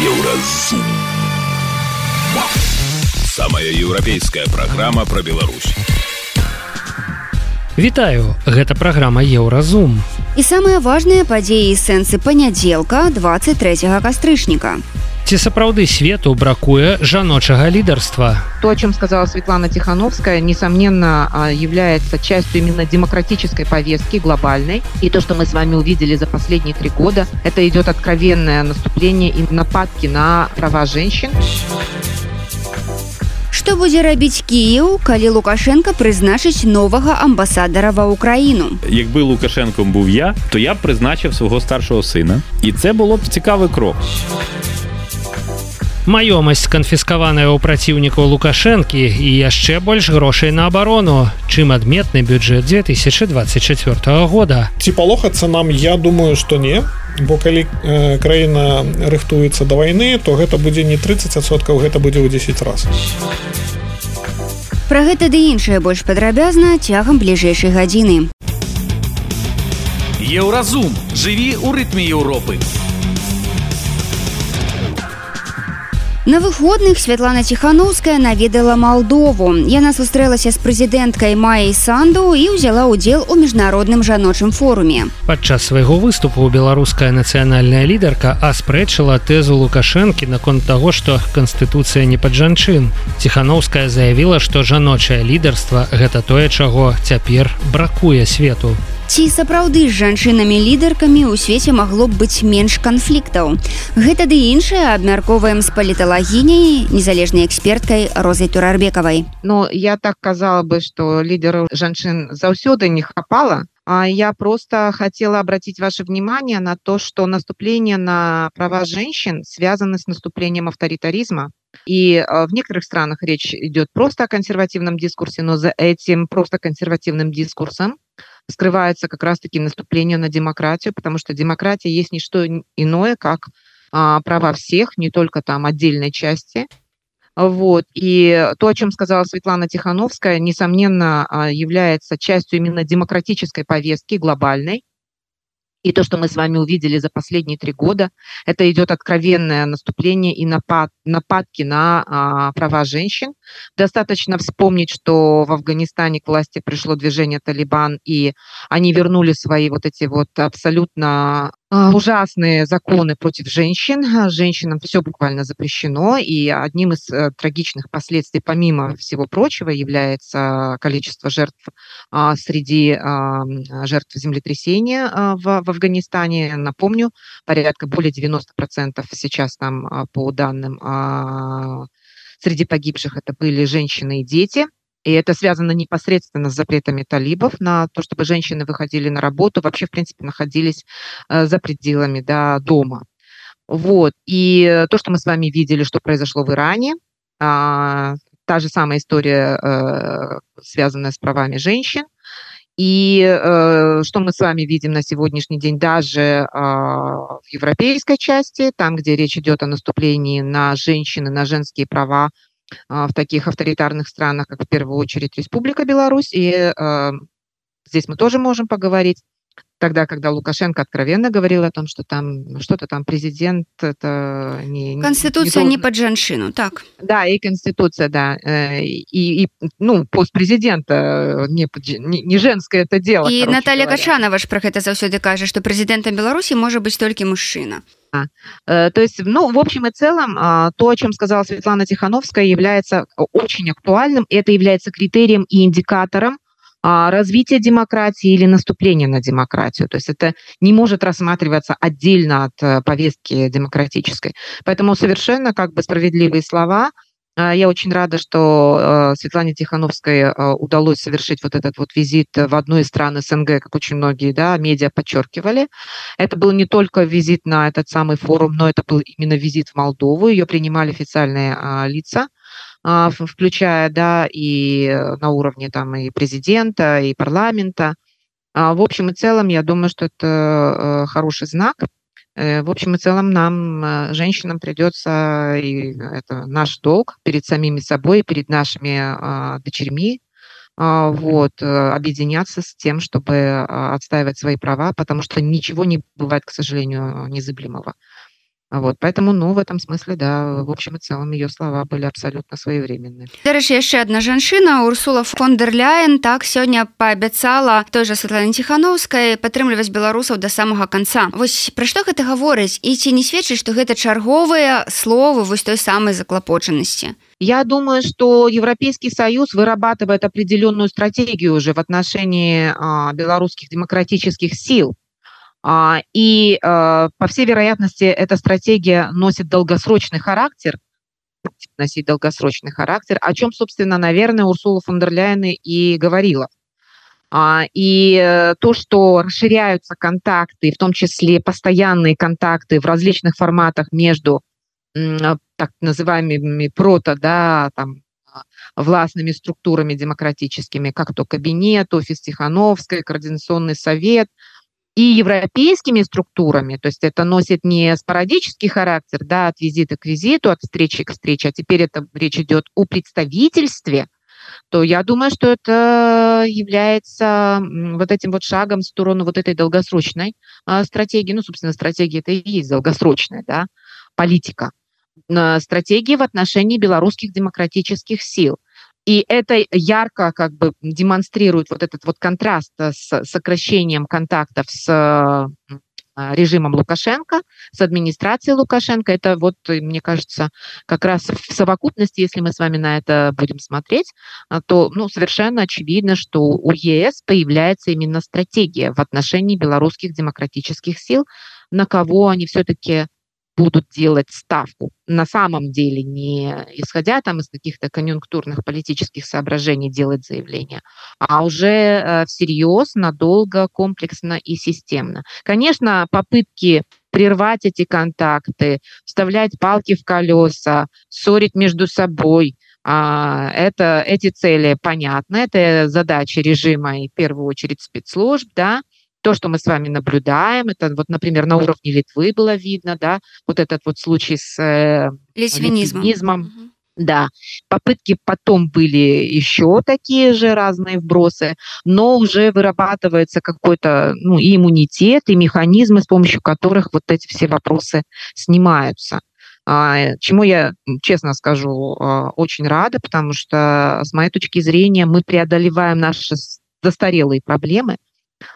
Еўразум. Самая еўрапейская праграма пра Беларусь. Вітаю, гэта праграма Еўразум. І самыя важныя падзеі сэнсы панядзелка 23 кастрычніка. Ці сапраўды свету бракуе жаночага лідарства. То, о чем сказала Светлана Тихановская, несомненно, а, является частью именно демократической повестки глобальной. И то, что мы с вами увидели за последние три года, это идет откровенное наступление и нападки на права женщин. Што будзе рабіць Кіеў, калі Лукашенко прызначыць новага амбасадара ва ўкраіну. Якби Лукашенком був я, то я б призначив свого старшого сина. І це було б цікавий крок. Маёмасць канфіскаваная ў праціўнікаў Лукашэнкі і яшчэ больш грошай на абарону, чым адметны бюджэт 2024 года. Ці палохацца нам я думаю, што не. Бо калі э, краіна рыхтуецца да вайны, то гэта будзе не 30соткаў, гэта будзе ў 10 раз. Пра гэта ды іншае больш падрабязна цягам бліжэйшай гадзіны. Еўразум. Жыві ў рытме Еўропы. На выходных Святлана Ціхановская наведала Малдову. Яна сустрэлася з прэзідэнткай Маі Санду і ўзяла ўдзел у міжнародным жаночым форуме. Падчас свайго выступу беларуская нацыянальная лідарка аспрэчыла тэзу Лукашэнкі наконт таго, што канстытуцыя не пад жанчын. Ціхановская заявіла, што жаночае лідарства гэта тое, чаго цяпер бракуе свету. Ці сапраўды з жанчынамі лідаркамі ў свеце магло б быць менш канфліктаў. Гэта ды іншае абмяркоўваем з паліталагіняй незалежнай эксперткай розай турарбекавай. Но я так казала бы, что лидеров женщин заўсёды не хапала, а я просто хотела обратить ваше внимание на то, что наступление на права женщин связано с наступлением авторитаризма. И э, в некоторых странах речь идет просто о консервативном дискурсе, но за этим просто консервативным дискурсом скрывается как раз-таки наступление на демократию, потому что демократия есть не что иное, как а, права всех, не только там отдельной части. Вот. И то, о чем сказала Светлана Тихановская, несомненно, а, является частью именно демократической повестки глобальной. И то, что мы с вами увидели за последние три года, это идет откровенное наступление и напад, нападки на а, права женщин. Достаточно вспомнить, что в Афганистане к власти пришло движение Талибан, и они вернули свои вот эти вот абсолютно ужасные законы против женщин. Женщинам все буквально запрещено, и одним из э, трагичных последствий, помимо всего прочего, является количество жертв а, среди а, жертв землетрясения в, в Афганистане. Напомню, порядка более 90% сейчас там по данным среди погибших это были женщины и дети – и это связано непосредственно с запретами талибов на то, чтобы женщины выходили на работу, вообще, в принципе, находились э, за пределами да, дома. Вот. И то, что мы с вами видели, что произошло в Иране, а, та же самая история, э, связанная с правами женщин. И э, что мы с вами видим на сегодняшний день даже э, в европейской части, там, где речь идет о наступлении на женщины, на женские права, а, в таких авторитарных странах, как в первую очередь Республика Беларусь. И э, здесь мы тоже можем поговорить. Тогда, когда Лукашенко откровенно говорил о том, что там что-то там президент это не конституция не, не под женщину, так. Да и конституция, да. Э, и, и ну пост президента не, не, не женское это дело и Наталья Качанова ж про это заўсёды кажа что президентом Беларуси может быть только мужчина. Э, то есть, ну, в общем и целом, а, то, о чем сказала Светлана Тихановская, является очень актуальным. Это является критерием и индикатором а, развития демократии или наступления на демократию. То есть это не может рассматриваться отдельно от э, повестки демократической. Поэтому совершенно как бы справедливые слова – а, я очень рада, что э, Светлане Тихановской э, удалось совершить вот этот вот визит в одну из стран СНГ, как очень многие да, медиа подчеркивали. Это был не только визит на этот самый форум, но это был именно визит в Молдову. Ее принимали официальные а, лица включая да, и на уровне там, и президента, и парламента. В общем и целом, я думаю, что это э, хороший знак, Э, в общем и целом нам, э, женщинам, придется, и это наш долг перед самими собой, перед нашими а, дочерьми, а, вот, э, объединяться с тем, чтобы а, отстаивать свои права, потому что ничего не бывает, к сожалению, незыблемого. Вот, поэтому, ну, в этом смысле, да, в общем и целом ее слова были абсолютно своевременны. Дарэчы, яшчэ одна жанчына Урсула фон дер Ляйен так сёння паабяцала той жа Светлане Ціхановскай падтрымліваць беларусаў да самага канца. Вось пра што гэта гаворыць і ці не сведчыць, што гэта чарговыя словы вось той самай заклапочанасці. Я думаю, что Европейский Союз вырабатывает определенную стратегию уже в отношении а, белорусских демократических сил. А, и, а, по всей вероятности, эта стратегия носит долгосрочный характер, носить долгосрочный характер, о чем, собственно, наверное, Урсула фон дер Ляйен и говорила. А, и э, то, что расширяются контакты, в том числе постоянные контакты в различных форматах между так называемыми прото, да, там, властными структурами демократическими, как то кабинет, офис Тихановской, координационный совет – и европейскими структурами, то есть это носит не спорадический характер, да, от визита к визиту, от встречи к встрече, а теперь это речь идет о представительстве, то я думаю, что это является вот этим вот шагом в сторону вот этой долгосрочной а, стратегии. Ну, собственно, стратегия это и есть долгосрочная, да, политика. Стратегии в отношении белорусских демократических сил – и это ярко как бы демонстрирует вот этот вот контраст э, с сокращением контактов с э, режимом Лукашенко, с администрацией Лукашенко. Это вот, э, мне кажется, как раз в совокупности, если мы с вами на это будем смотреть, то ну, совершенно очевидно, что у ЕС появляется именно стратегия в отношении белорусских демократических сил, на кого они все-таки будут делать ставку на самом деле, не исходя там из каких-то конъюнктурных политических соображений делать заявление, а уже э, всерьез, надолго, комплексно и системно. Конечно, попытки прервать эти контакты, вставлять палки в колеса, ссорить между собой – а, это, эти цели понятны, это задачи режима и в первую очередь спецслужб, да, то, что мы с вами наблюдаем, это вот, например, на уровне Литвы было видно, да, вот этот вот случай с э, литвинизмом. литвинизмом. Угу. Да, попытки потом были еще такие же разные вбросы, но уже вырабатывается какой-то ну, и иммунитет, и механизмы, с помощью которых вот эти все вопросы снимаются. А, чему я, честно скажу, а, очень рада, потому что, с моей точки зрения, мы преодолеваем наши застарелые проблемы –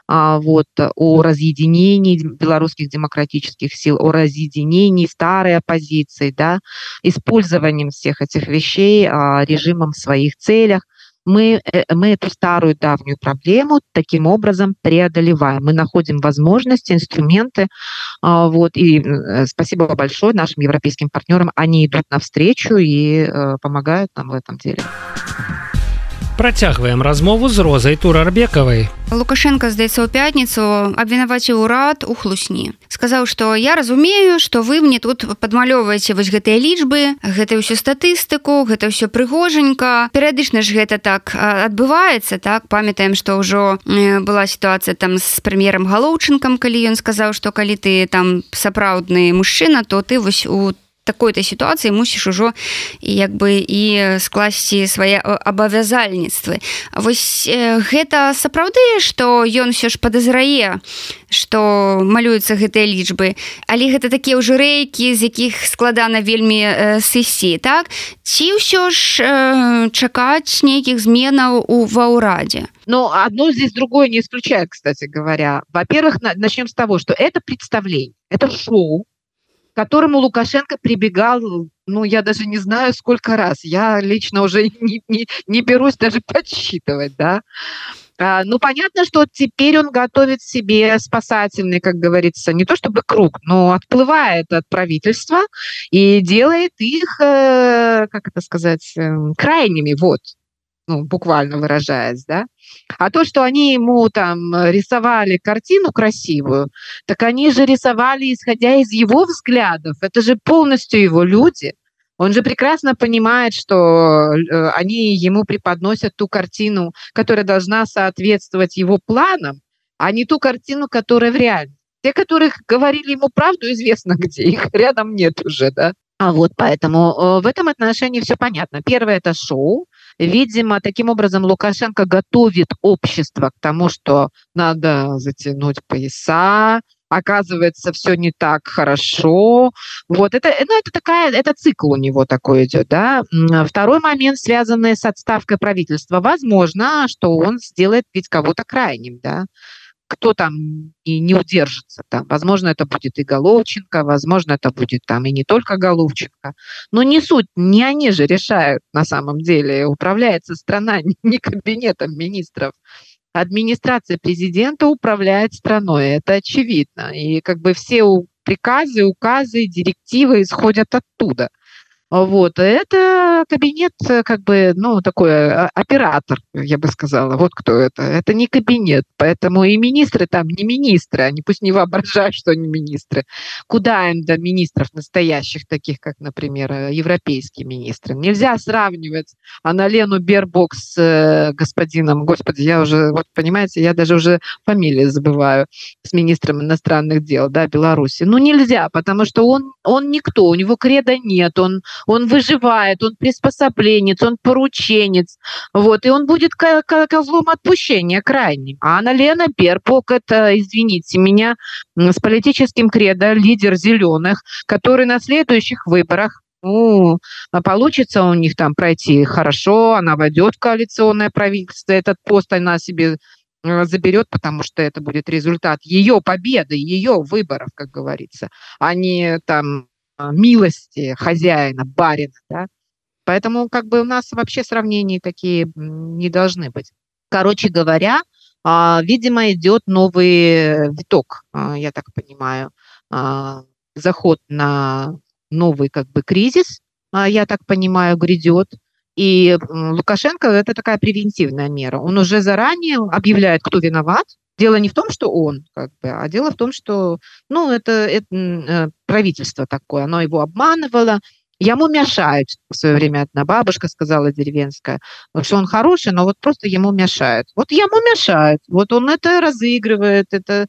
вот, о разъединении белорусских демократических сил, о разъединении старой оппозиции, да, использованием всех этих вещей а, режимом в своих целях. Мы, э, мы эту старую давнюю проблему таким образом преодолеваем. Мы находим возможности, инструменты. А, вот, и э, спасибо большое нашим европейским партнерам. Они идут навстречу и э, помогают нам в этом деле. Працягваем размову з розай турарбекавай. Лукашенко здаецца ў пятніцу абвінаваціў урад у хлусні. сказаў, што я разумею, што вы мне тут падмалёваеце вось гэтыя лічбы, гэта ўсё статыстыку, гэта ўсё прыгожанька. Перыядычна ж гэта так адбываецца так памятаем, што ўжо была сітуацыя там з прэм'ерам галоўчынкам, калі ён сказаў, што калі ты там сапраўдны мужчына, то ты вось у такой-то сітуацыі мусіш ужо як бы і скласці свае абавязальніцтвы вось гэта сапраўды што ён все ж падазрае што малююцца гэтыя лічбы. Але гэта такія ўжо рэйкі з якіх складана вельмі сысі так? Ці ўсё ж э, чакаць нейкіх зменаў у ва ўрадзе? Но одно здесь другое не исключает кстати говоря. Во-первых начнем с того что это представление это шоу которому Лукашенко прибегал, ну, я даже не знаю, сколько раз. Я лично уже не, не, не берусь даже подсчитывать, да. А, ну, понятно, что теперь он готовит себе спасательный, как говорится, не то чтобы круг, но отплывает от правительства и делает их, э, как это сказать, э, крайними, вот, ну, буквально выражаясь, да. А то, что они ему там рисовали картину красивую, так они же рисовали, исходя из его взглядов. Это же полностью его люди. Он же прекрасно понимает, что э, они ему преподносят ту картину, которая должна соответствовать его планам, а не ту картину, которая в реальности. Те, которых говорили ему правду, известно где, их рядом нет уже, да. А вот поэтому э, в этом отношении все понятно. Первое – это шоу, Видимо, таким образом Лукашенко готовит общество к тому, что надо затянуть пояса, оказывается, все не так хорошо. Вот это, ну, это такая, это цикл у него такой идет, да. Второй момент, связанный с отставкой правительства. Возможно, что он сделает ведь кого-то крайним, да кто там и не удержится там. Возможно, это будет и Головченко, возможно, это будет там и не только Головченко. Но не суть, не они же решают на самом деле. Управляется страна не кабинетом министров. Администрация президента управляет страной, это очевидно. И как бы все приказы, указы, директивы исходят оттуда – вот, это кабинет, э, как бы, ну, такой э, оператор, я бы сказала. Вот кто это. Это не кабинет. Поэтому и министры там не министры. Они пусть не воображают, что они министры. Куда им до министров настоящих, таких как, например, э, европейские министры? Нельзя сравнивать Аналену Бербок с господином, господи, я уже, вот понимаете, я даже уже фамилии забываю, с министром иностранных дел, да, Беларуси. Ну, нельзя, потому что он, он никто, у него креда нет, он он выживает, он приспособленец, он порученец, вот, и он будет козлом отпущения крайним. А Анна Лена Бербок, это, извините меня, с политическим кредо лидер зеленых, который на следующих выборах ну, получится у них там пройти хорошо, она войдет в коалиционное правительство, этот пост она себе э, заберет, потому что это будет результат ее победы, ее выборов, как говорится, а не там милости хозяина, барина, да. Поэтому как бы у нас вообще сравнений такие не должны быть. Короче говоря, а, видимо, идет новый виток, а, я так понимаю, заход на новый как бы кризис, я так понимаю, грядет. И Лукашенко это такая превентивная мера. Он уже заранее объявляет, кто виноват, Дело не в том, что он, как бы, а дело в том, что, ну, это, это э, правительство такое, оно его обманывало, ему мешает. В свое время одна бабушка сказала деревенская, что он хороший, но вот просто ему мешает. Вот ему мешает. Вот он это разыгрывает, это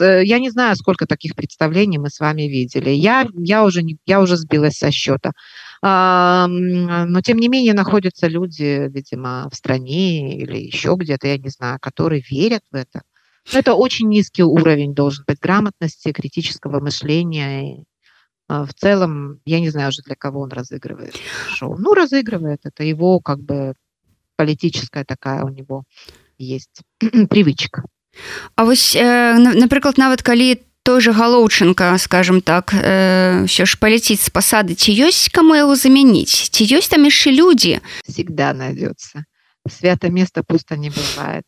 я не знаю, сколько таких представлений мы с вами видели. Я, я, уже, не, я уже сбилась со счета. А, но, тем не менее, находятся люди, видимо, в стране или еще где-то, я не знаю, которые верят в это. Но это очень низкий уровень должен быть грамотности, критического мышления. А, в целом, я не знаю уже, для кого он разыгрывает шоу. Ну, разыгрывает. Это его как бы политическая такая у него есть привычка. А вось э, напрыклад нават калі той же галоўчынка скажем так э, ж паляціць з пасады ці ёсць каму яго замяніць ці ёсць там яшчэ людзі всегда найдется свято место пусто не бывает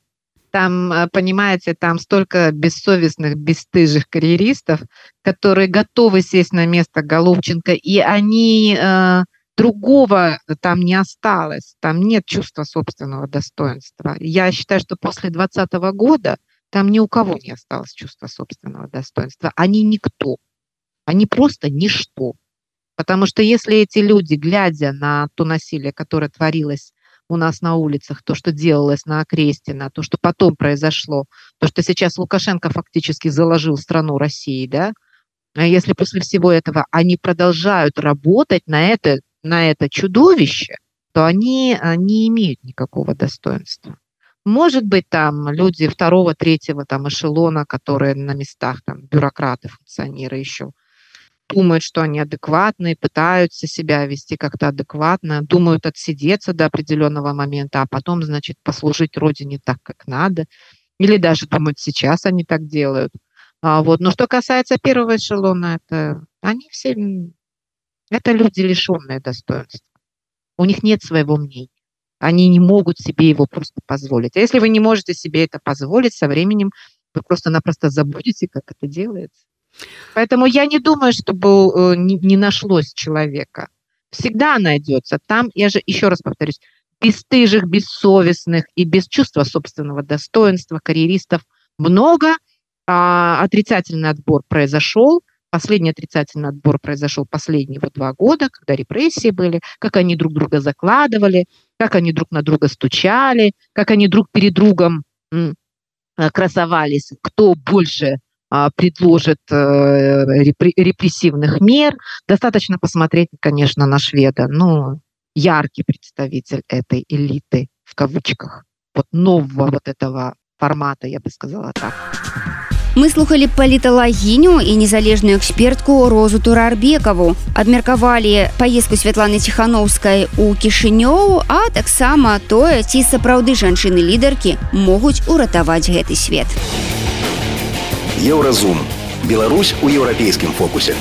там, э, понимаете, там столько бессовестных, бесстыжих карьеристов, которые готовы сесть на место Головченко, и они э, другого там не осталось, там нет чувства собственного достоинства. Я считаю, что после 2020 года там ни у кого не осталось чувства собственного достоинства. Они никто, они просто ничто. Потому что если эти люди, глядя на то насилие, которое творилось у нас на улицах, то, что делалось на Окрестина, то, что потом произошло, то, что сейчас Лукашенко фактически заложил страну России, да, а если после всего этого они продолжают работать на это, на это чудовище, то они не имеют никакого достоинства. Может быть, там люди второго, третьего там эшелона, которые на местах, там бюрократы, функционеры еще – думают, что они адекватные, пытаются себя вести как-то адекватно, думают отсидеться до определенного момента, а потом, значит, послужить Родине так, как надо. Или даже думают, сейчас они так делают. А вот. Но что касается первого эшелона, это они все... Это люди, лишенные достоинства. У них нет своего мнения. Они не могут себе его просто позволить. А если вы не можете себе это позволить, со временем вы просто-напросто забудете, как это делается. Поэтому я не думаю, чтобы э, не нашлось человека. Всегда найдется. Там, я же еще раз повторюсь, бесстыжих, бессовестных и без чувства собственного достоинства карьеристов много. А, отрицательный отбор произошел. Последний отрицательный отбор произошел последние вот два года, когда репрессии были, как они друг друга закладывали, как они друг на друга стучали, как они друг перед другом э, красовались, кто больше предложит э, репрессивных мер. Достаточно посмотреть, конечно, на шведа. Ну, яркий представитель этой элиты, в кавычках, вот нового вот этого формата, я бы сказала так. мы слухали паліталагіню і незалежную экспертку розу турарбекаву абмеркавалі паездку святланы ціхановскай у кішынёў а таксама тое ці сапраўды жанчыны лідаркі могуць уратаваць гэты свет еўразум Беларусь у еўрапейскім фокусе.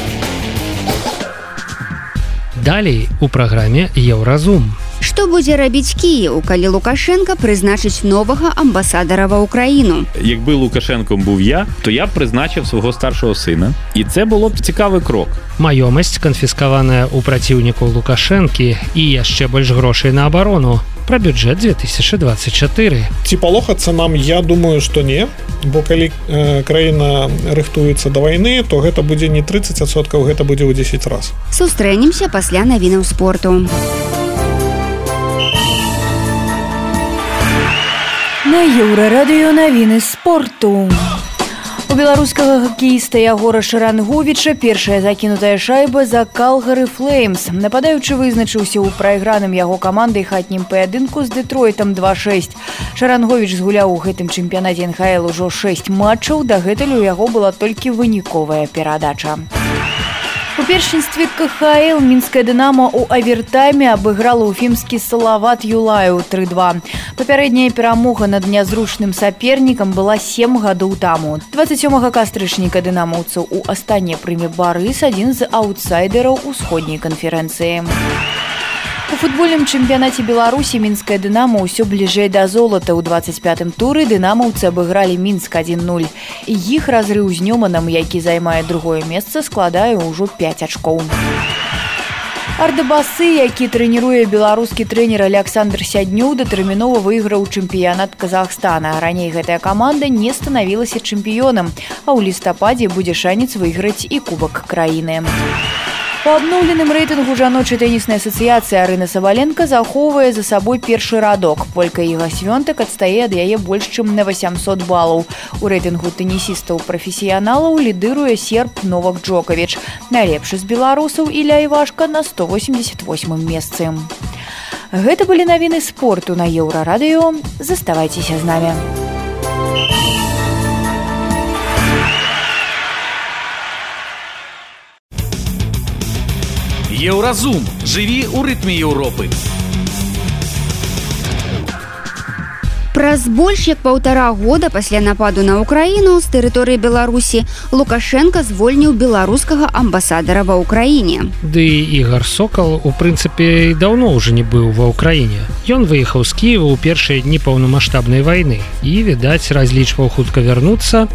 Далей у праграме еўразум Што будзе рабіць Кіеў, калі Лукашенко прызначыць новага амбасадара ва ўкраіну. Якби Лукашенком був я, то я б призначив свого старшого сина, і це було б цікавий крок. Маёмасць канфіскаваная ў праціўнікаў Лукашэнкі і яшчэ больш грошай на абарону пра бюджэт 2024. Ці палохацца нам я думаю, што не, бо калі э, краіна рыхтуецца да вайны, то гэта будзе не 30соткаў, гэта будзе ў 10 раз. Сустрэнемся пасля навінаў спорту. На еўрарадыё навіны спорту. У беларускага хакеіста ягора шаранговіча першая закінутая шайба за калгары флеймс. Нападаючы вызначыўся ў прайграным яго камандай хатнім паядынку з дэтройтам 26 шаранговіч згуляў у гэтым чэмпіянаце нхл ужо 6 матчаў. Дагэтуль у яго была толькі выніковая перадача. У першынстве КХЛ мінская дынама ў авертайме абыграла ўфімскі салават Юлаю 32. Папярэдняя перамога над нязручным сапернікам была сем гадоў таму. 27 кастрычніка дынамаўцаў у астане прыме барыс адзін з аўтсайдераў усходняй канферэнцыі. У футбольным чэмпіянаце беларусі мінская дынама ўсё бліжэй да золата ў 25 туры дынамаўцы абыгралі мінск 10 іх разрыў з нёманам які займае другое месца складае ўжо 5 ачкоў ардабасы які трэніруе беларускі трэнер александр сядню датэрмінова выйграў чэмпіянат казахстана. Раней гэтая каманда не станавілася чэмпіёнам а ў лістападзе будзе шанец выйграць і кубак краіны По абноўленым рэйтынгу жаночай тэніснай асацыяцыі Арына Саваленко захоўвае за сабой першы радок. Полька Іга Свёнтак адстае ад яе больш чым на 800 балаў. У рэйтынгу тэнісістаў прафесіяналаў лідыруе серп Новак Джокавіч. Найлепшы з беларусаў Іля Івашка на 188 месцы. Гэта былі навіны спорту на еўрарадыё. Заставайцеся з намі. Еўразум. Жыві ў рытме Еўропы. Праз больш як паўтара года пасля нападу на ўкраіну з тэрыторыі беларусі лукашенко звольніў беларускага амбасадара ва ўкраіне ды ігар сокал у прынцыпе даўно ўжо не быў ва ўкраіне ён выехаў з кіева ў першыя дні паўнамасштабнай вайны. І відаць разлічваў хутка вярнуцца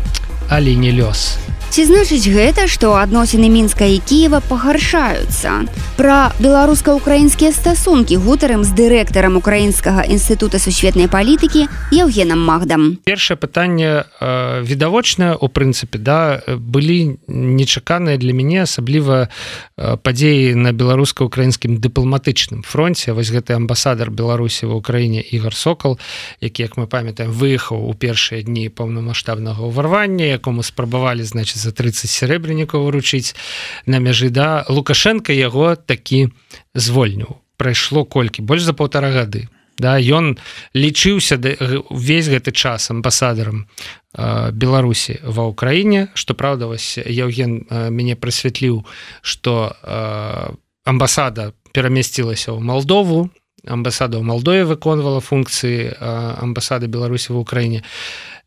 але не лёс Ці значыць гэта, што адносіны мінска і Кіева пагаршаюцца. Пра беларуска-украінскія стасункі гутарам з дырэктарам украінскага інстытута сусветнай палітыкі Еўгенам Магдам. Першае пытанне э, відавочнае у прынцыпе да былі нечаканыя для мяне асабліва э, падзеі на беларуска-украінскім дыпламатычным фронте вось гэты амбасадар беларусі ва ўкраіне ігар сокол які як мы памятаем выехаў у першыя дні паўнамасштабнага ўварвання якому спрабавалі значит за 30 серебрянікаў выручыць на мяжы да? Лукашенко яго такі звольніў. Прайшло колькі? Больш за полтора гады. Да? Ён лічыўся увесь гэты час амбасадарам беларусі ва ўкраіне. Что правда вось евген мяне прасвятліў что амбасада перамясцілася ў молдову амбасада ў молдове выконвала функцыі амбасады беларусі ва ўкраіне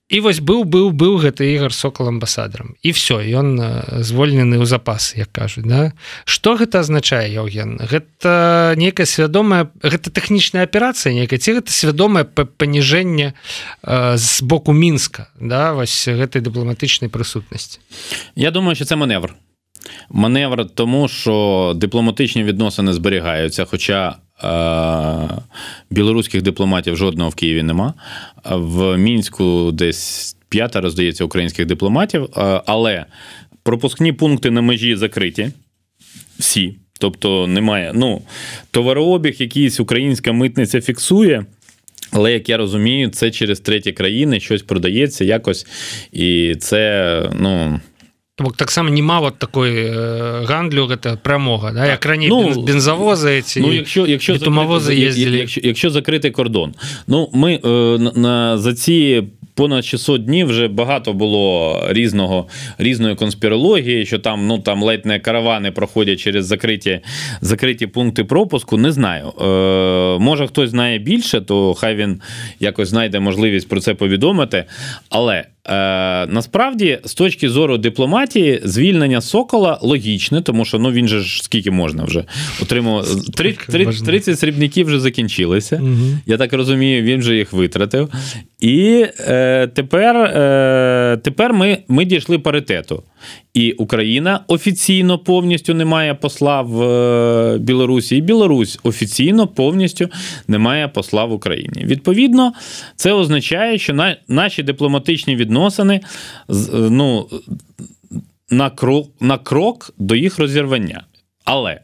і вось быў быў быў гэты ігар сокол амбасадарам. І все ён звольнены ў запас як кажуць да? Что гэта азначае Яўген? Гэта некая свядомая гэта тэхнічная аперацыя некая ці гэта свядомае паніжэнне з боку мінска да? Вось гэтай дыпламатычнай прысутнасці. Я думаю що це маневр. Маневр тому що дыпламатычні відносини зберігаються хоча білоруських дипломатів жодного в Києві нема. В мінську десь п'ятеро, здається, українських дипломатів, але пропускні пункти на межі закриті. Всі. Тобто немає. Ну, товарообіг, якийсь українська митниця фіксує. Але як я розумію, це через треті країни щось продається якось, і це, ну. бок таксама нема вот такой э, гандлю гэта прамога да як раней ну, бензавозы ці ну, якщо якщо тумавозы ездили якщо, якщо закритий кордон ну ми е, на за ці понад 600 днів вже багато було різного різної конспірології, що там ну там ледь не каравани проходять через закриті закриті пункти пропуску. Не знаю. Е, Може хтось знає більше, то хай він якось знайде можливість про це повідомити. Але Е, Насправді, з точки зору дипломатії, звільнення Сокола логічне, тому що ну він же ж скільки можна вже отримав 30, 30 срібників вже закінчилися. Угу. Я так розумію, він вже їх витратив. І е, тепер е, тепер ми ми дійшли паритету. І Україна офіційно повністю не має посла в е, Білорусі, і Білорусь офіційно повністю не має посла в Україні. Відповідно, це означає, що на, наші дипломатичні відносини ну, на крок, на крок до їх розірвання. Але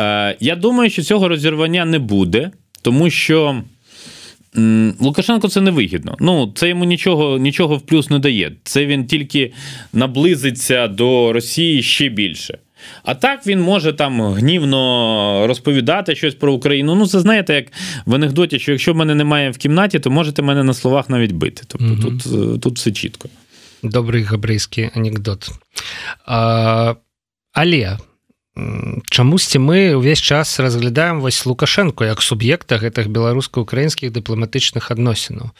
е, я думаю, що цього розірвання не буде, тому що. Лукашенко це не вигідно. Ну, це йому нічого нічого в плюс не дає. Це він тільки наблизиться до Росії ще більше. А так він може там гнівно розповідати щось про Україну. Ну, це знаєте, як в анекдоті, що якщо мене немає в кімнаті, то можете мене на словах навіть бити. Тобто угу. тут е, тут все чітко. Добрий габрейський анекдот. А, Але чамусьці мы ўвесь час разглядаем вось лукашенко як суб'екта гэтых беларуска-украінскіх дыпламатычных адносінаў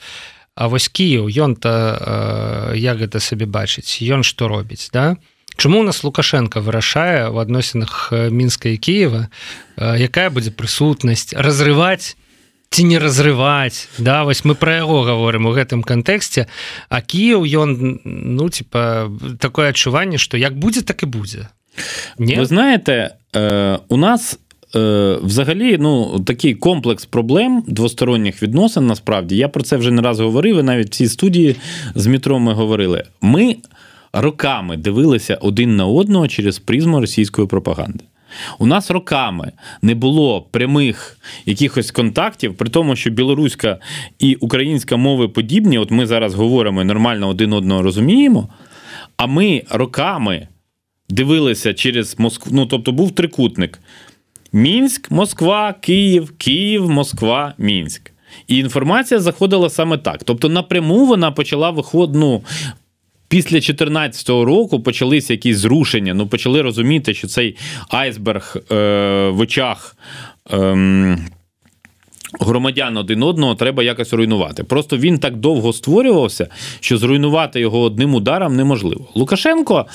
А вось кіяў ён-то э, як гэта сабе бачыць ён што робіць да? Чаму у нас лукашенко вырашае в адносінах мінска і Киева э, якая будзе прысутнасць разрываць ці не разрываць да? Вось мы пра яго гаворым у гэтым кантэксце. А Кіяў ён ну типа такое адчуванне што як будзе так і будзе Ні? Ви знаєте, е, у нас. Е, взагалі, ну такий комплекс проблем двосторонніх відносин. Насправді я про це вже не раз говорив. і Навіть в цій студії з метро ми говорили. Ми роками дивилися один на одного через призму російської пропаганди. У нас роками не було прямих якихось контактів, при тому, що білоруська і українська мови подібні. От ми зараз говоримо і нормально один одного розуміємо. А ми роками дивилися через Москву. Ну, тобто був трикутник: Мінськ, Москва, Київ, Київ, Москва, Мінськ. І інформація заходила саме так. Тобто, напряму вона почала виходити. Ну, Після 2014 року почалися якісь зрушення. Ну, почали розуміти, що цей айсберг е, в очах. Е, Громадян один одного треба якось руйнувати. Просто він так довго створювався, що зруйнувати його одним ударом неможливо. Лукашенко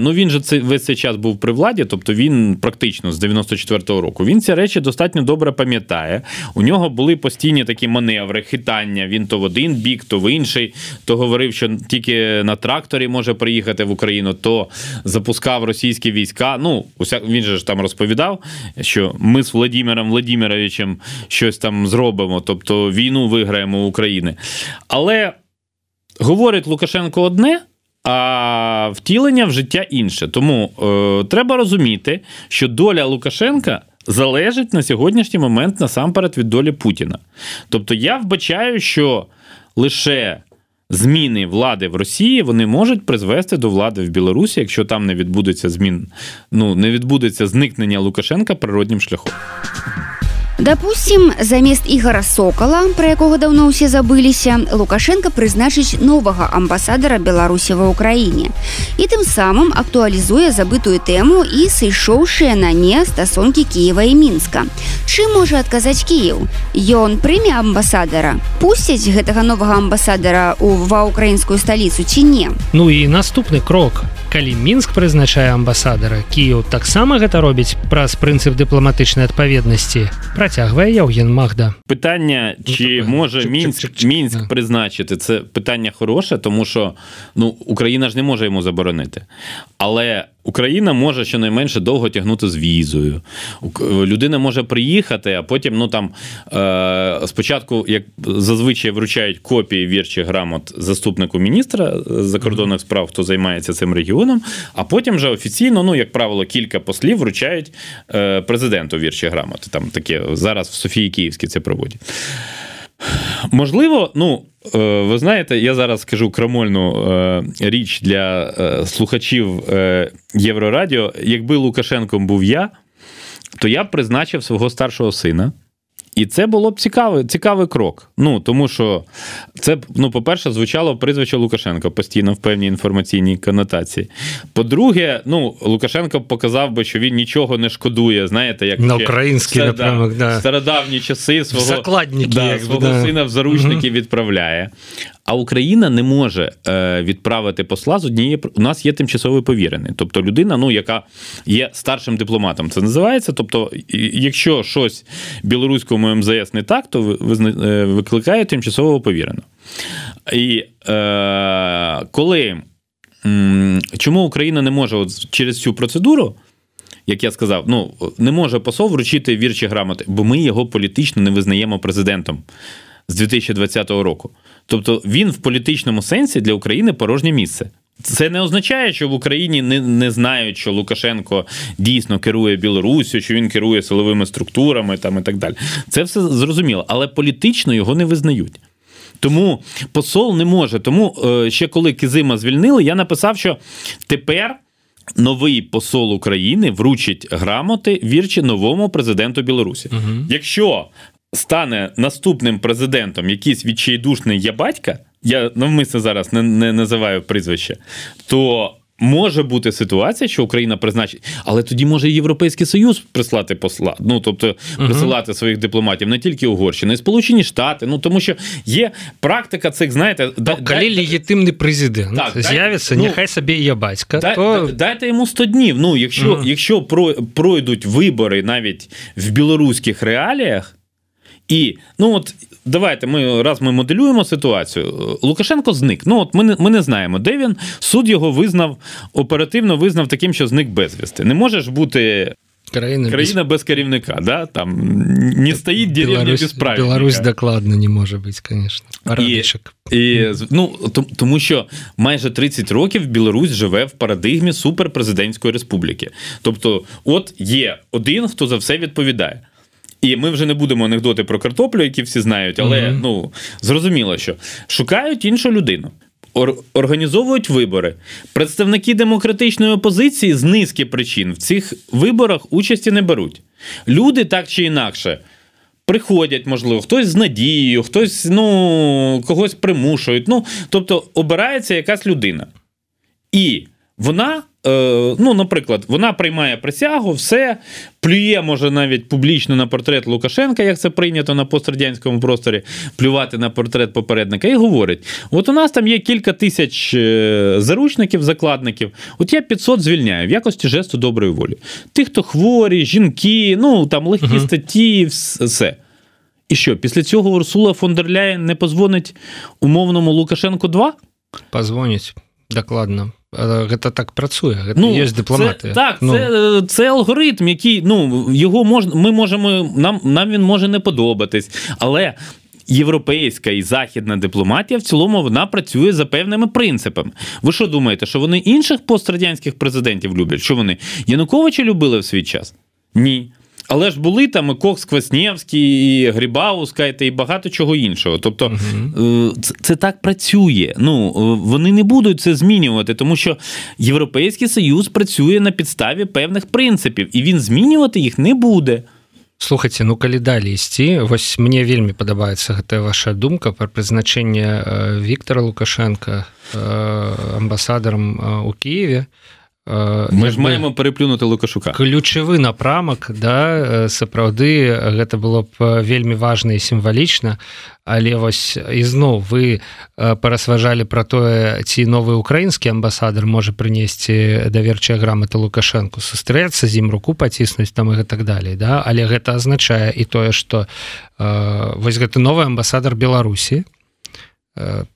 ну він же цей весь цей час був при владі, тобто він практично з 94-го року. Він ці речі достатньо добре пам'ятає. У нього були постійні такі маневри, хитання. Він то в один бік, то в інший. То говорив, що тільки на тракторі може приїхати в Україну, то запускав російські війська. Ну, він же ж там розповідав, що ми з Владимиром Владимировичем щось там зробимо, тобто війну виграємо України. Але говорить Лукашенко одне а втілення в життя інше. Тому е, треба розуміти, що доля Лукашенка залежить на сьогоднішній момент насамперед від долі Путіна. Тобто я вбачаю, що лише зміни влади в Росії вони можуть призвести до влади в Білорусі, якщо там не відбудеться змін, ну не відбудеться зникнення Лукашенка природнім шляхом. Дапусцім, замест ігора сокала, пра якога даўно ўсе забыліся, Лукашенко прызначыць новага амбасадара Беларусі ва ўкраіне. І тым самым актуалізуе забытую тэму і сышоўшыя на не стасункі Киева і мінска. Чым можа адказаць Кіев? Ён прыме амбасадара. Пусцяць гэтага новага амбасадара ў ва ўкраінскую сталіцу ці не. Ну і наступны крок калі мінск прызначае амбасадара кіев таксама гэта робіць праз прынцып дыпламатычнай адпаведнасці працягвае яўген магда. Пытання чи ну, може мінск мінск прызначити це питання хороше тому що ну Україна ж не може йому заборонити. Але Україна може щонайменше довго тягнути з візою. Людина може приїхати, а потім, ну там е, спочатку, як зазвичай вручають копії вірчих грамот заступнику міністра закордонних справ, хто займається цим регіоном, а потім вже офіційно, ну як правило, кілька послів вручають е, президенту вірчі грамоти. Там таке зараз в Софії Київській це проводять. Можливо, ну е, ви знаєте, я зараз скажу крамольну е, річ для е, слухачів Єврорадіо. Якби Лукашенком був я, то я б призначив свого старшого сина І це було б цікавий цікавий крок. Ну тому що це ну, по-перше, звучало прізвище Лукашенка постійно в певній інформаційній конотації. По-друге, ну Лукашенко показав би, що він нічого не шкодує. Знаєте, як на український напрямок, да. стародавні часи свого Закладники, да, якби, свого да. сина в заручники угу. відправляє. А Україна не може е, відправити посла з однієї. У нас є тимчасовий повірений. Тобто людина, ну яка є старшим дипломатом, це називається. Тобто, якщо щось білоруському МЗС не так, то викликає тимчасового повіреного. І е, коли чому Україна не може от через цю процедуру? Як я сказав, ну не може посол вручити вірчі грамоти, бо ми його політично не визнаємо президентом з 2020 року. Тобто він в політичному сенсі для України порожнє місце. Це не означає, що в Україні не не знають, що Лукашенко дійсно керує Білоруссю, що він керує силовими структурами там і так далі. Це все зрозуміло, але політично його не визнають. Тому посол не може. Тому ще коли Кизима звільнили, я написав, що тепер. Новий посол України вручить грамоти вірчі новому президенту Білорусі. Угу. Якщо стане наступним президентом якийсь відчайдушний ябатька, я навмисно зараз не, не називаю прізвище, то. Може бути ситуація, що Україна призначить, але тоді може Європейський Союз прислати посла. Ну тобто присилати своїх дипломатів не тільки Угорщина, і Сполучені Штати. Ну тому що є практика цих, знаєте, да, коли легітимний президент так, з'явиться, ну, нехай собі є батька. Дай, то... Дайте йому 100 днів. Ну, якщо, угу. якщо пройдуть вибори навіть в білоруських реаліях. І ну от давайте ми раз ми моделюємо ситуацію. Лукашенко зник. Ну от ми не ми не знаємо, де він. Суд його визнав оперативно визнав таким, що зник безвісти. Не може ж бути. Країна, Країна без... без керівника, да? там не стоїть деревня без правильника. Білорусь докладно не може бути, звісно. Парадичок. І, і, ну, тому що майже 30 років Білорусь живе в парадигмі суперпрезидентської республіки. Тобто, от є один, хто за все відповідає. І ми вже не будемо анекдоти про картоплю, які всі знають, але mm-hmm. ну зрозуміло, що шукають іншу людину. Організовують вибори. Представники демократичної опозиції з низки причин в цих виборах участі не беруть. Люди так чи інакше приходять, можливо, хтось з надією, хтось ну, когось примушують. Ну, Тобто обирається якась людина. І вона ну, наприклад, вона приймає присягу, все плює, може навіть публічно на портрет Лукашенка, як це прийнято на пострадянському просторі, плювати на портрет попередника, і говорить: от у нас там є кілька тисяч е, заручників, закладників, от я 500 звільняю в якості жесту доброї волі. Ті, хто хворі, жінки, ну там легкі угу. статті, все. І що, після цього Урсула фон дер Ляєн не позвонить умовному Лукашенку 2? Позвонить, докладно гэта так працуе гэта ну, есть дыпламаты це, так ну. це це алгоритм який ну його можна ми можемо нам нам він може не подобатись але європейська і західна дипломатія в цілому вона працює за певними принципами ви що думаєте що вони інших пострадянських президентів люблять що вони Януковича любили в свій час ні але ж були там і Кокс Кваснєвський, і Грибауска, і багато чого іншого. Тобто угу. це, це так працює. Ну е, вони не будуть це змінювати, тому що Європейський Союз працює на підставі певних принципів, і він змінювати їх не буде. Слухайте, ну калі далі ісці вось мне вельмі падабаецца гэтая ваша думка пра прызначэнне Віктора Лукашенко амбасадарам у Киеве Мы ж маємо переплюнути лукашука. ключавы напрамак да сапраўды гэта было б вельмі важна і сімвалічна. Але вось ізноў вы парасважалі про тое ці новы украінскі амбасадар можа прынесці даверчая грамата лукашэнку сустрэцца з ім руку паціснуць там і так далей да. Але гэта азначае і тое что вось гэты новы амбасадар беларусі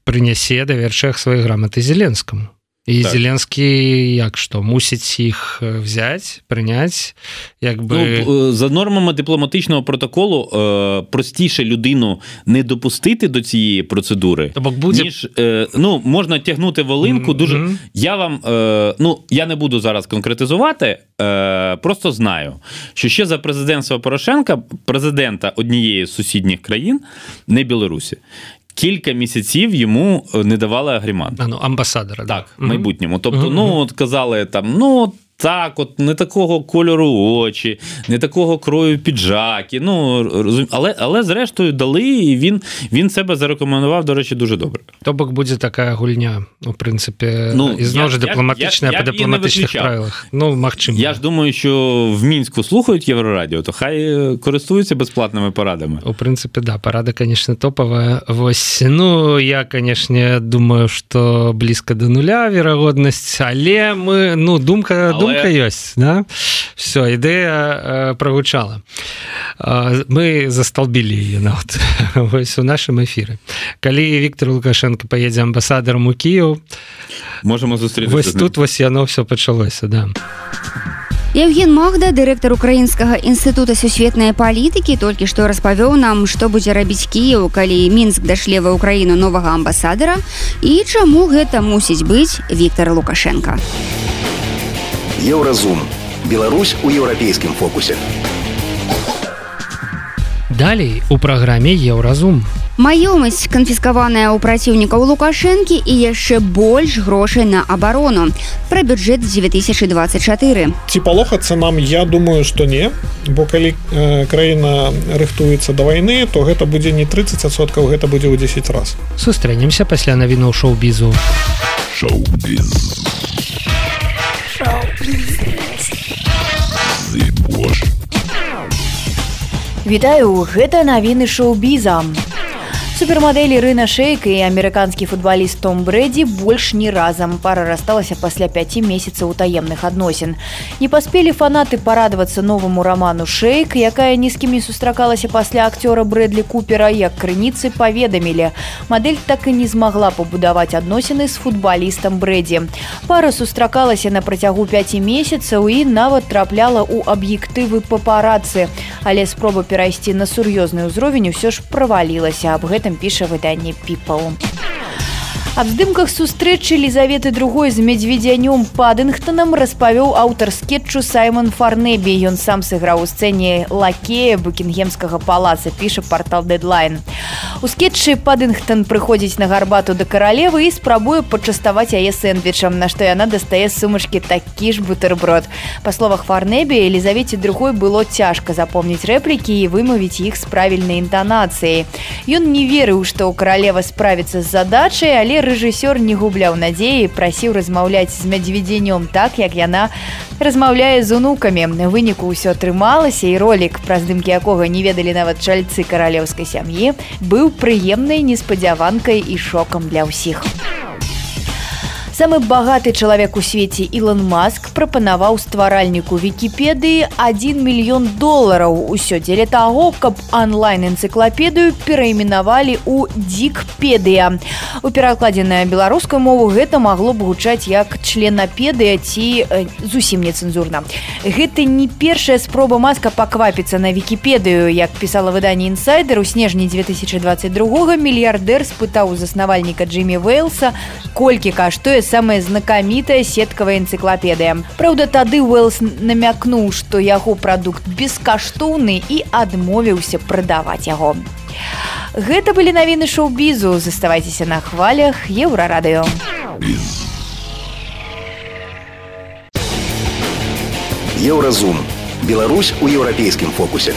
прынясе даверчаях сваёй граматы зеленскаму і так. зеленскі як што мусіць іх взять прыняць як бы ну, за нормами дипломатичного протоколу е, простіше людину не допустити до цієї процедури бок буде ніж е, ну можна тягнути волинку mm-hmm. дуже я вам е, ну я не буду зараз конкретизувати е, просто знаю що ще за президентства Порошенка президента однієї з сусідніх країн не Білорусі кілька місяців йому не давали агрімант. А, ну, амбасадора. Так, в майбутньому. Тобто, угу. ну от казали там, ну так от не такого кольору очі не такого крою піджаки ну розум... але але зрештою дали і він він себе зарекомендував до речі дуже добре то бок будзе такая гульня у прынцыпе ну ізноў же дыпламатычная па дыпламатычных правілах ну Мачым я ж думаю що в мінску слухаюць еўрарадіо то хай користуюцца бясплатнымі парадамі у прынцыпе да парада конечно топавая вось ну я канешне думаю что блізка до нуля верагоднасць але мы ну думка але... Думка ёсць да? Все ідэя прогучала мы засталбілі ее нават вось у нашым эфиры калі Віктор лукашенко поедзе амбасадарам у Кіў можем зустріць вось тут вось яно все пачалося да. Евген Магда, дырэктар украінскага інстытута сусветнай палітыкі, толькі што распавёў нам, што будзе рабіць Кіяў, калі мінск дашле ва ўкраіну новага амбасадара і чаму гэта мусіць быць Віктор Лукашенко. Еўразум. Беларусь у еўрапейскім фокусе. Далей у праграме Еўразум. Маёмасць канфіскаваная ў праціўнікаў лукашэнкі і яшчэ больш грошай на абарону пра бюджэт 2024 ці палохацца нам я думаю что не бо калі э, краіна рыхтуецца да вайны то гэта будзе не 30соткаў гэта будзе ў 10 раз сустрэнемся пасля навіну шоу-бізу Вітаю гэта навіны шоу-бізам супермадэлі рына шейка і амерыканскі футбаліст том брэдзі больш не разам пара рассталася пасля 5 месяцаў таемных адносін не паспелі фанаты парадавацца новаму раману шейк якая ні з кімі сустракалася пасля акцёра брэдлі купера як крыніцы паведамілі мадэль так і не змагла пабудаваць адносіны з футбалістам брэдзі пара сустракалася на працягу 5 месяцаў і нават трапляла ў аб'ектывы папарацы але спроба перайсці на сур'ёзны ўзровень усё ж правалілася аб гэтым піша выданне піпал. Аб здымках сустрэчы лізаветы другой з медзведзянём падынгтонам распавёў аўтар скетчу саймон фарнебі ён сам сыграў у сцэне лакея букінгемскага палаца піша портал дедлайн у скетчы падынгтон прыходзіць на гарбату да каралевы і спрабуе пачаставаць яе сэндвічам на што яна дастае сумашкі такі ж бутэрброд па словах фарнебі елізавеце другой было цяжка запомніць рэплікі і вымавіць іх з правільнай інтанацыяй. Ён не верыў што каралева справіцца з задачай але рэжысёр не губляў надзеі прасіў размаўляць з мядзведзенём так як яна размаўляе з унукамі. На выніку ўсё атрымалася і ролик пра здымкі якога не ведалі нават чальцы каралеўскай сям'і быў прыемнай неспадзяванкай і шокам для ўсіх самы багаты чалавек у свеце Ілон Маск прапанаваў стваральніку вікіпедыі 1 мільён долараў. Усё дзеля таго каб онлайн-энцыклапедыю перайменавалі у дзікпедыя у перакладзе на беларускую мову гэта магло б гучаць як членапедыя ці э, зусім нецэнзурна. Гэта не першая спроба маска паквапіцца на вікіпедыю. Як пісала выданне інсайдер у снежні 2022 мільярдэр спытаў заснавальніка Джиммі Вейлса колькі каштуе самая знакамітая сеткавая энцыклапедыя. Праўда, тады Уэлс намякнуў, што яго прадукт бескаштоўны і адмовіўся прадаваць яго. Гэта былі навіны шоу-бізу, заставайцеся на хвалях еўрарадыё. Еўразум. Беларусь у еўрапейскім фокусе.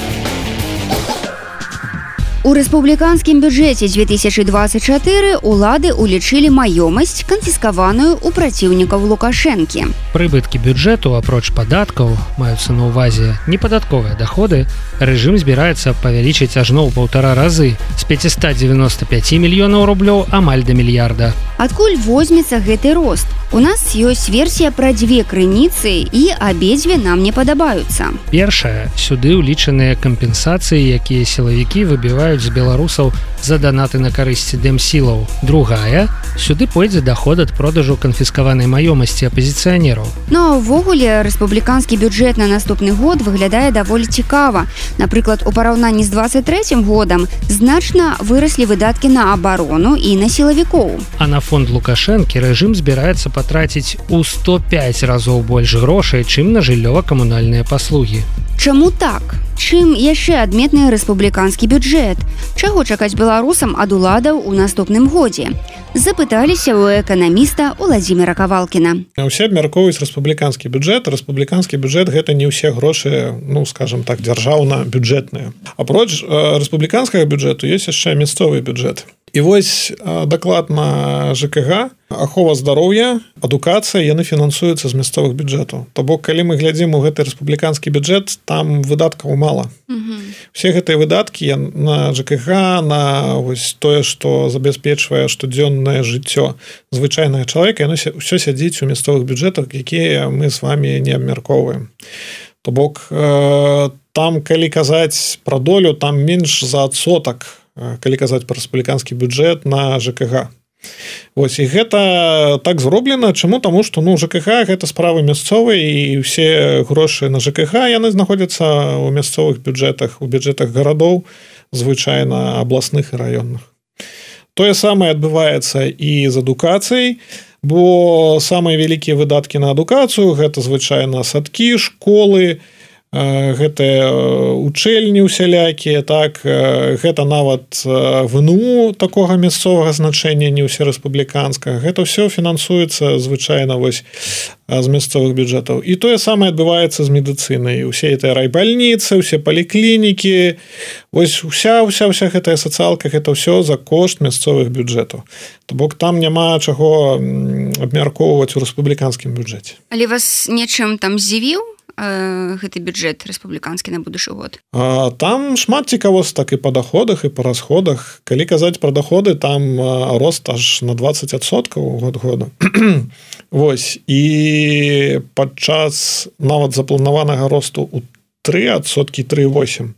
У рэспубліканскім бюджэце 2024 улады улічылі маёмасць канфіскаваную ў праціўнікаў лукашэнкі. Прыбыткі бюджэту апроч падаткаў маюцца на ўвазе непадатковыя даходы. Рэжым збіраецца павялічыць ажно ў паўтара разы з 595 мільёнаў рублёў амаль да мільярда. Адкуль возьмецца гэты рост? У нас ёсць версія пра дзве крыніцы і абедзве нам не падабаюцца. Першая сюды ўлічаныя кампенсацыі, якія сілавікі выбіваюць з беларусаў за данаты на карысці дэмсілаў. Другая сюды пойдзе даход ад продажу канфіскаванай маёмасці апазіцыянераў. Ну увогуле рэспубліканскі бюджэт на наступны год выглядае даволі цікава. Напрыклад, у параўнанні з 23 годам значна выраслі выдаткі на абарону і на сілавікоў. А на фонд лукашэнкі рэжым збіраецца патраціць у 105 разоў больш грошай, чым на жыллёва-камунальныя паслугі. Чаму так? Чым яшчэ адметны рэспубліканскі бюджэт? Чаго чакаць беларусам ад уладаў у наступным годзе? Запыталіся у эканаміста Владзіміра Кавалкіна. Усе абмяркоўваюць рэспубліканскі бюджэт. рэспубліканскі бюджэт гэта не ўсе грошы, ну скажем так, дзяржаўна бюджэтныя. Апроч рэспубліканскага бюджэту ёсць яшчэ мясцовы бюджэт. І вось даклад на ЖКГ ахова здароўя адукацыя яны фінансуюцца з мясцовых бюджэтаў. То бок калі мы глядзім у гэты рэспубліканскі бюджэт там выдаткаў мала. Все гэтыя выдаткі на ЖКГ на вось тое што забяспечвае штодзённае жыццё звычайнага чалавека яно ўсё сядзіць у мясцовых бюджэтах якія мы з вами не абмяркоўваем. То бок там калі казаць пра долю там менш за адсотак то калі казаць пра рэспубліканскі бюджэт на ЖКГ Вось і гэта так зроблена. Чаму? Таму што ну ЖКХ гэта справы мясцовыя і ўсе грошы на ЖКХ яны знаходзяцца ў мясцовых бюджэтах у бюджэтах гарадоў звычайна абласных і раённых. Тое самае адбываецца і з адукацыяй бо самыя вялікія выдаткі на адукацыю гэта звычайна садкі школы і гэтыя учэльні усялякія так гэта нават вну такога мясцовага значэння не ўсе рэспубліканска гэта ўсё фінансуецца звычайна вось з мясцовых бюджэтаў. І тое самае адбываецца з медыцынай. Усе это райбальніцы усе паліклінікі ось уся ўся вся гэтая сацыялка гэта ўсё за кошт мясцовых бюджэтаў. То бок там няма чаго абмяркоўваць у рэспубліканскім бюджэце. Але вас нечым там з'явіў гэты бюджэт рэспубліканскі на будучы год? А, там шмат цікавостак і па доходах і па расходах. Калі казаць пра доходы там рост аж на 20соткаў год года Вось і падчас нават запланаванага росту у три адсоткі 38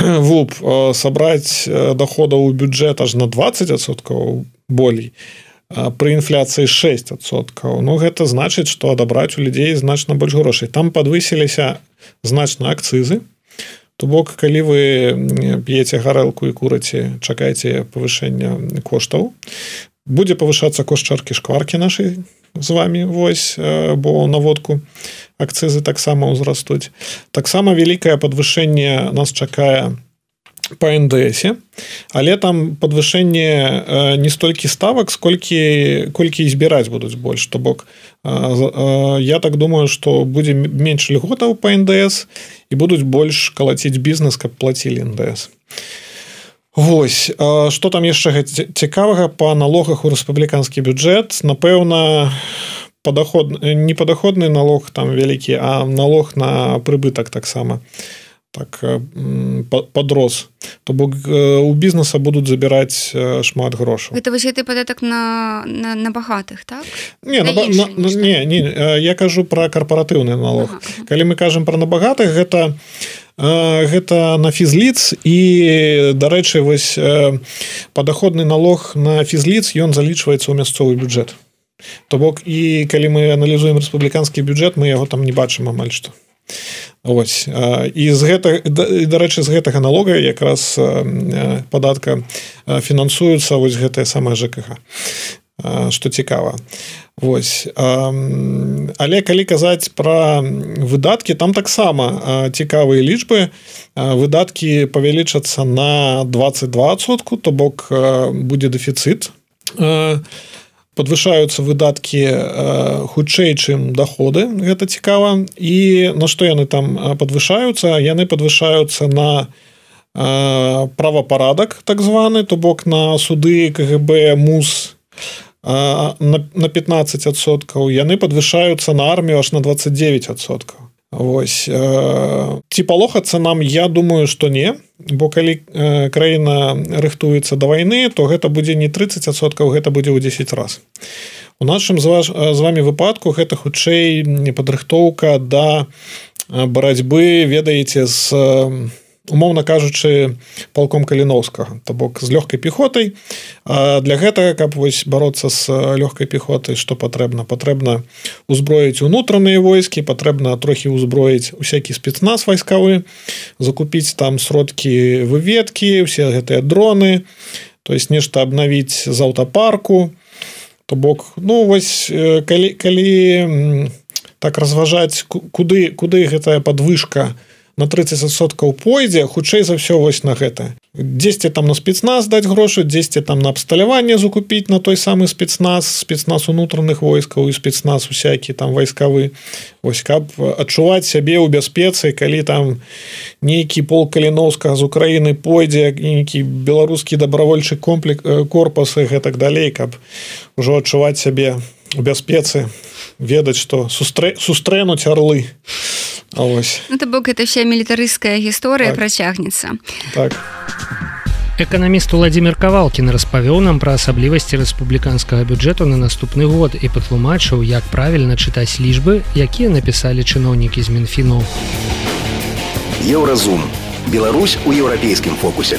вуп сабраць доходаў у бюджэт аж на 20соткаў болей. то пры інфляцыі 6соткаў Ну гэта значыць што адабраць у людзей значна больш грошай. Там подвысіліся значна акцызы. То бок калі вы п'еце гарэлку і кураце чакайце павышэння коштаў будзе павышацца кошт чаркі шкваркі нашай з вами вось бо наводку акцызы таксама ўзрастуць. Таксама вялікае падвышэнне нас чакае по ндс але там подвышэнне не столькі ставак сколькі колькі збіраць будуць больш то бок я так думаю что будзе менш льготаў по ндс і будуць больш калаціць бізнес каб плацілі ндс Вось что там яшчэ цікавага по налогах у рэспубліканскі бюджэт напэўна падаход не падаходны налог там вялікі а налог на прыбытак таксама. то так подрос то бок у бізнеса будуць забіраць шмат грошаў это вось ты падатак на, на, на багатых так? Не, на, на, на, не, не я кажу про карпаратыўны налог. Ага. калі мы кажам про набагатых гэта гэта на фізліц і дарэчы вось падаходны налог на фізліц ён залічваецца ў мясцовы бюджэт. То бок і калі мы аналізуем рэспубліканскі бюджэт мы яго там не бачым амаль што Ось. І з гэта дарэчы з гэтага налога якраз падатка фінансуецца вось гэтая самая ЖКХ что цікава Вось але калі казаць пра выдаткі там таксама цікавыя лічбы выдаткі павялічацца на 22сотку то бок будзе дэфіцыт у подвышаюцца выдаткі э, хутчэй чым доходы гэта цікава. І на што яны там подвышаюцца яны подвышаюцца на э, правапарадак так званы то бок на суды кгб мус э, на 15соткаў яны подвышаюцца на армію аж на 29соткаў Вось ці палохацца нам? Я думаю что не. Бо калі краіна рыхтуецца да вайны то гэта будзе не 30соткаў гэта будзе ў 10 раз. У нашым з ваш з вами выпадку гэта хутчэй падрыхтоўка да барацьбы ведаеце з умоўна кажучы палком каліновскага. То бок з лёгкай пехотай для гэтага каб вось бороться с лёгкай пехотай что патрэбна? Патрэбна узброіць унутраныя войскі патрэбна трохі ўзброіць усякі спецназ вайскавы закупіць там сродкі выведкі все гэтыя дроны то есть нешта абнавіць з аўтапарку. То бок ну вось калі калі так разважаць куды куды гэтая подвышка на на 30соткаў пойдзе хутчэй за ўсё вось на гэта. Дзесьці там на спецназ даць грошы дзесьці там на абсталяванне закупіць на той самы спецназ спецназ унутраных войскаў і спецназ усякі там вайскавы. Ось каб адчуваць сябе ў бяспецы калі там нейкі пол каліновскага з Украіны пойдзе нейкі беларускі добравольчы комплек корпусы гэтак далей каб ужо адчуваць сябе у бяспецы ведаць што сустрэ сустрэнуць арлы ось. Ну, то бок это вся мілітарыская гісторыя так. працягнецца так. Эканаміст владимир кавалкін распавёў нам пра асаблівасці рэспубліканскага бюджэту на наступны год і патлумачыў як правільна чытаць лічбы якія напісалі чыноўнікі з мінфіну. Еўразум Беларусь у еўрапейскім фокусе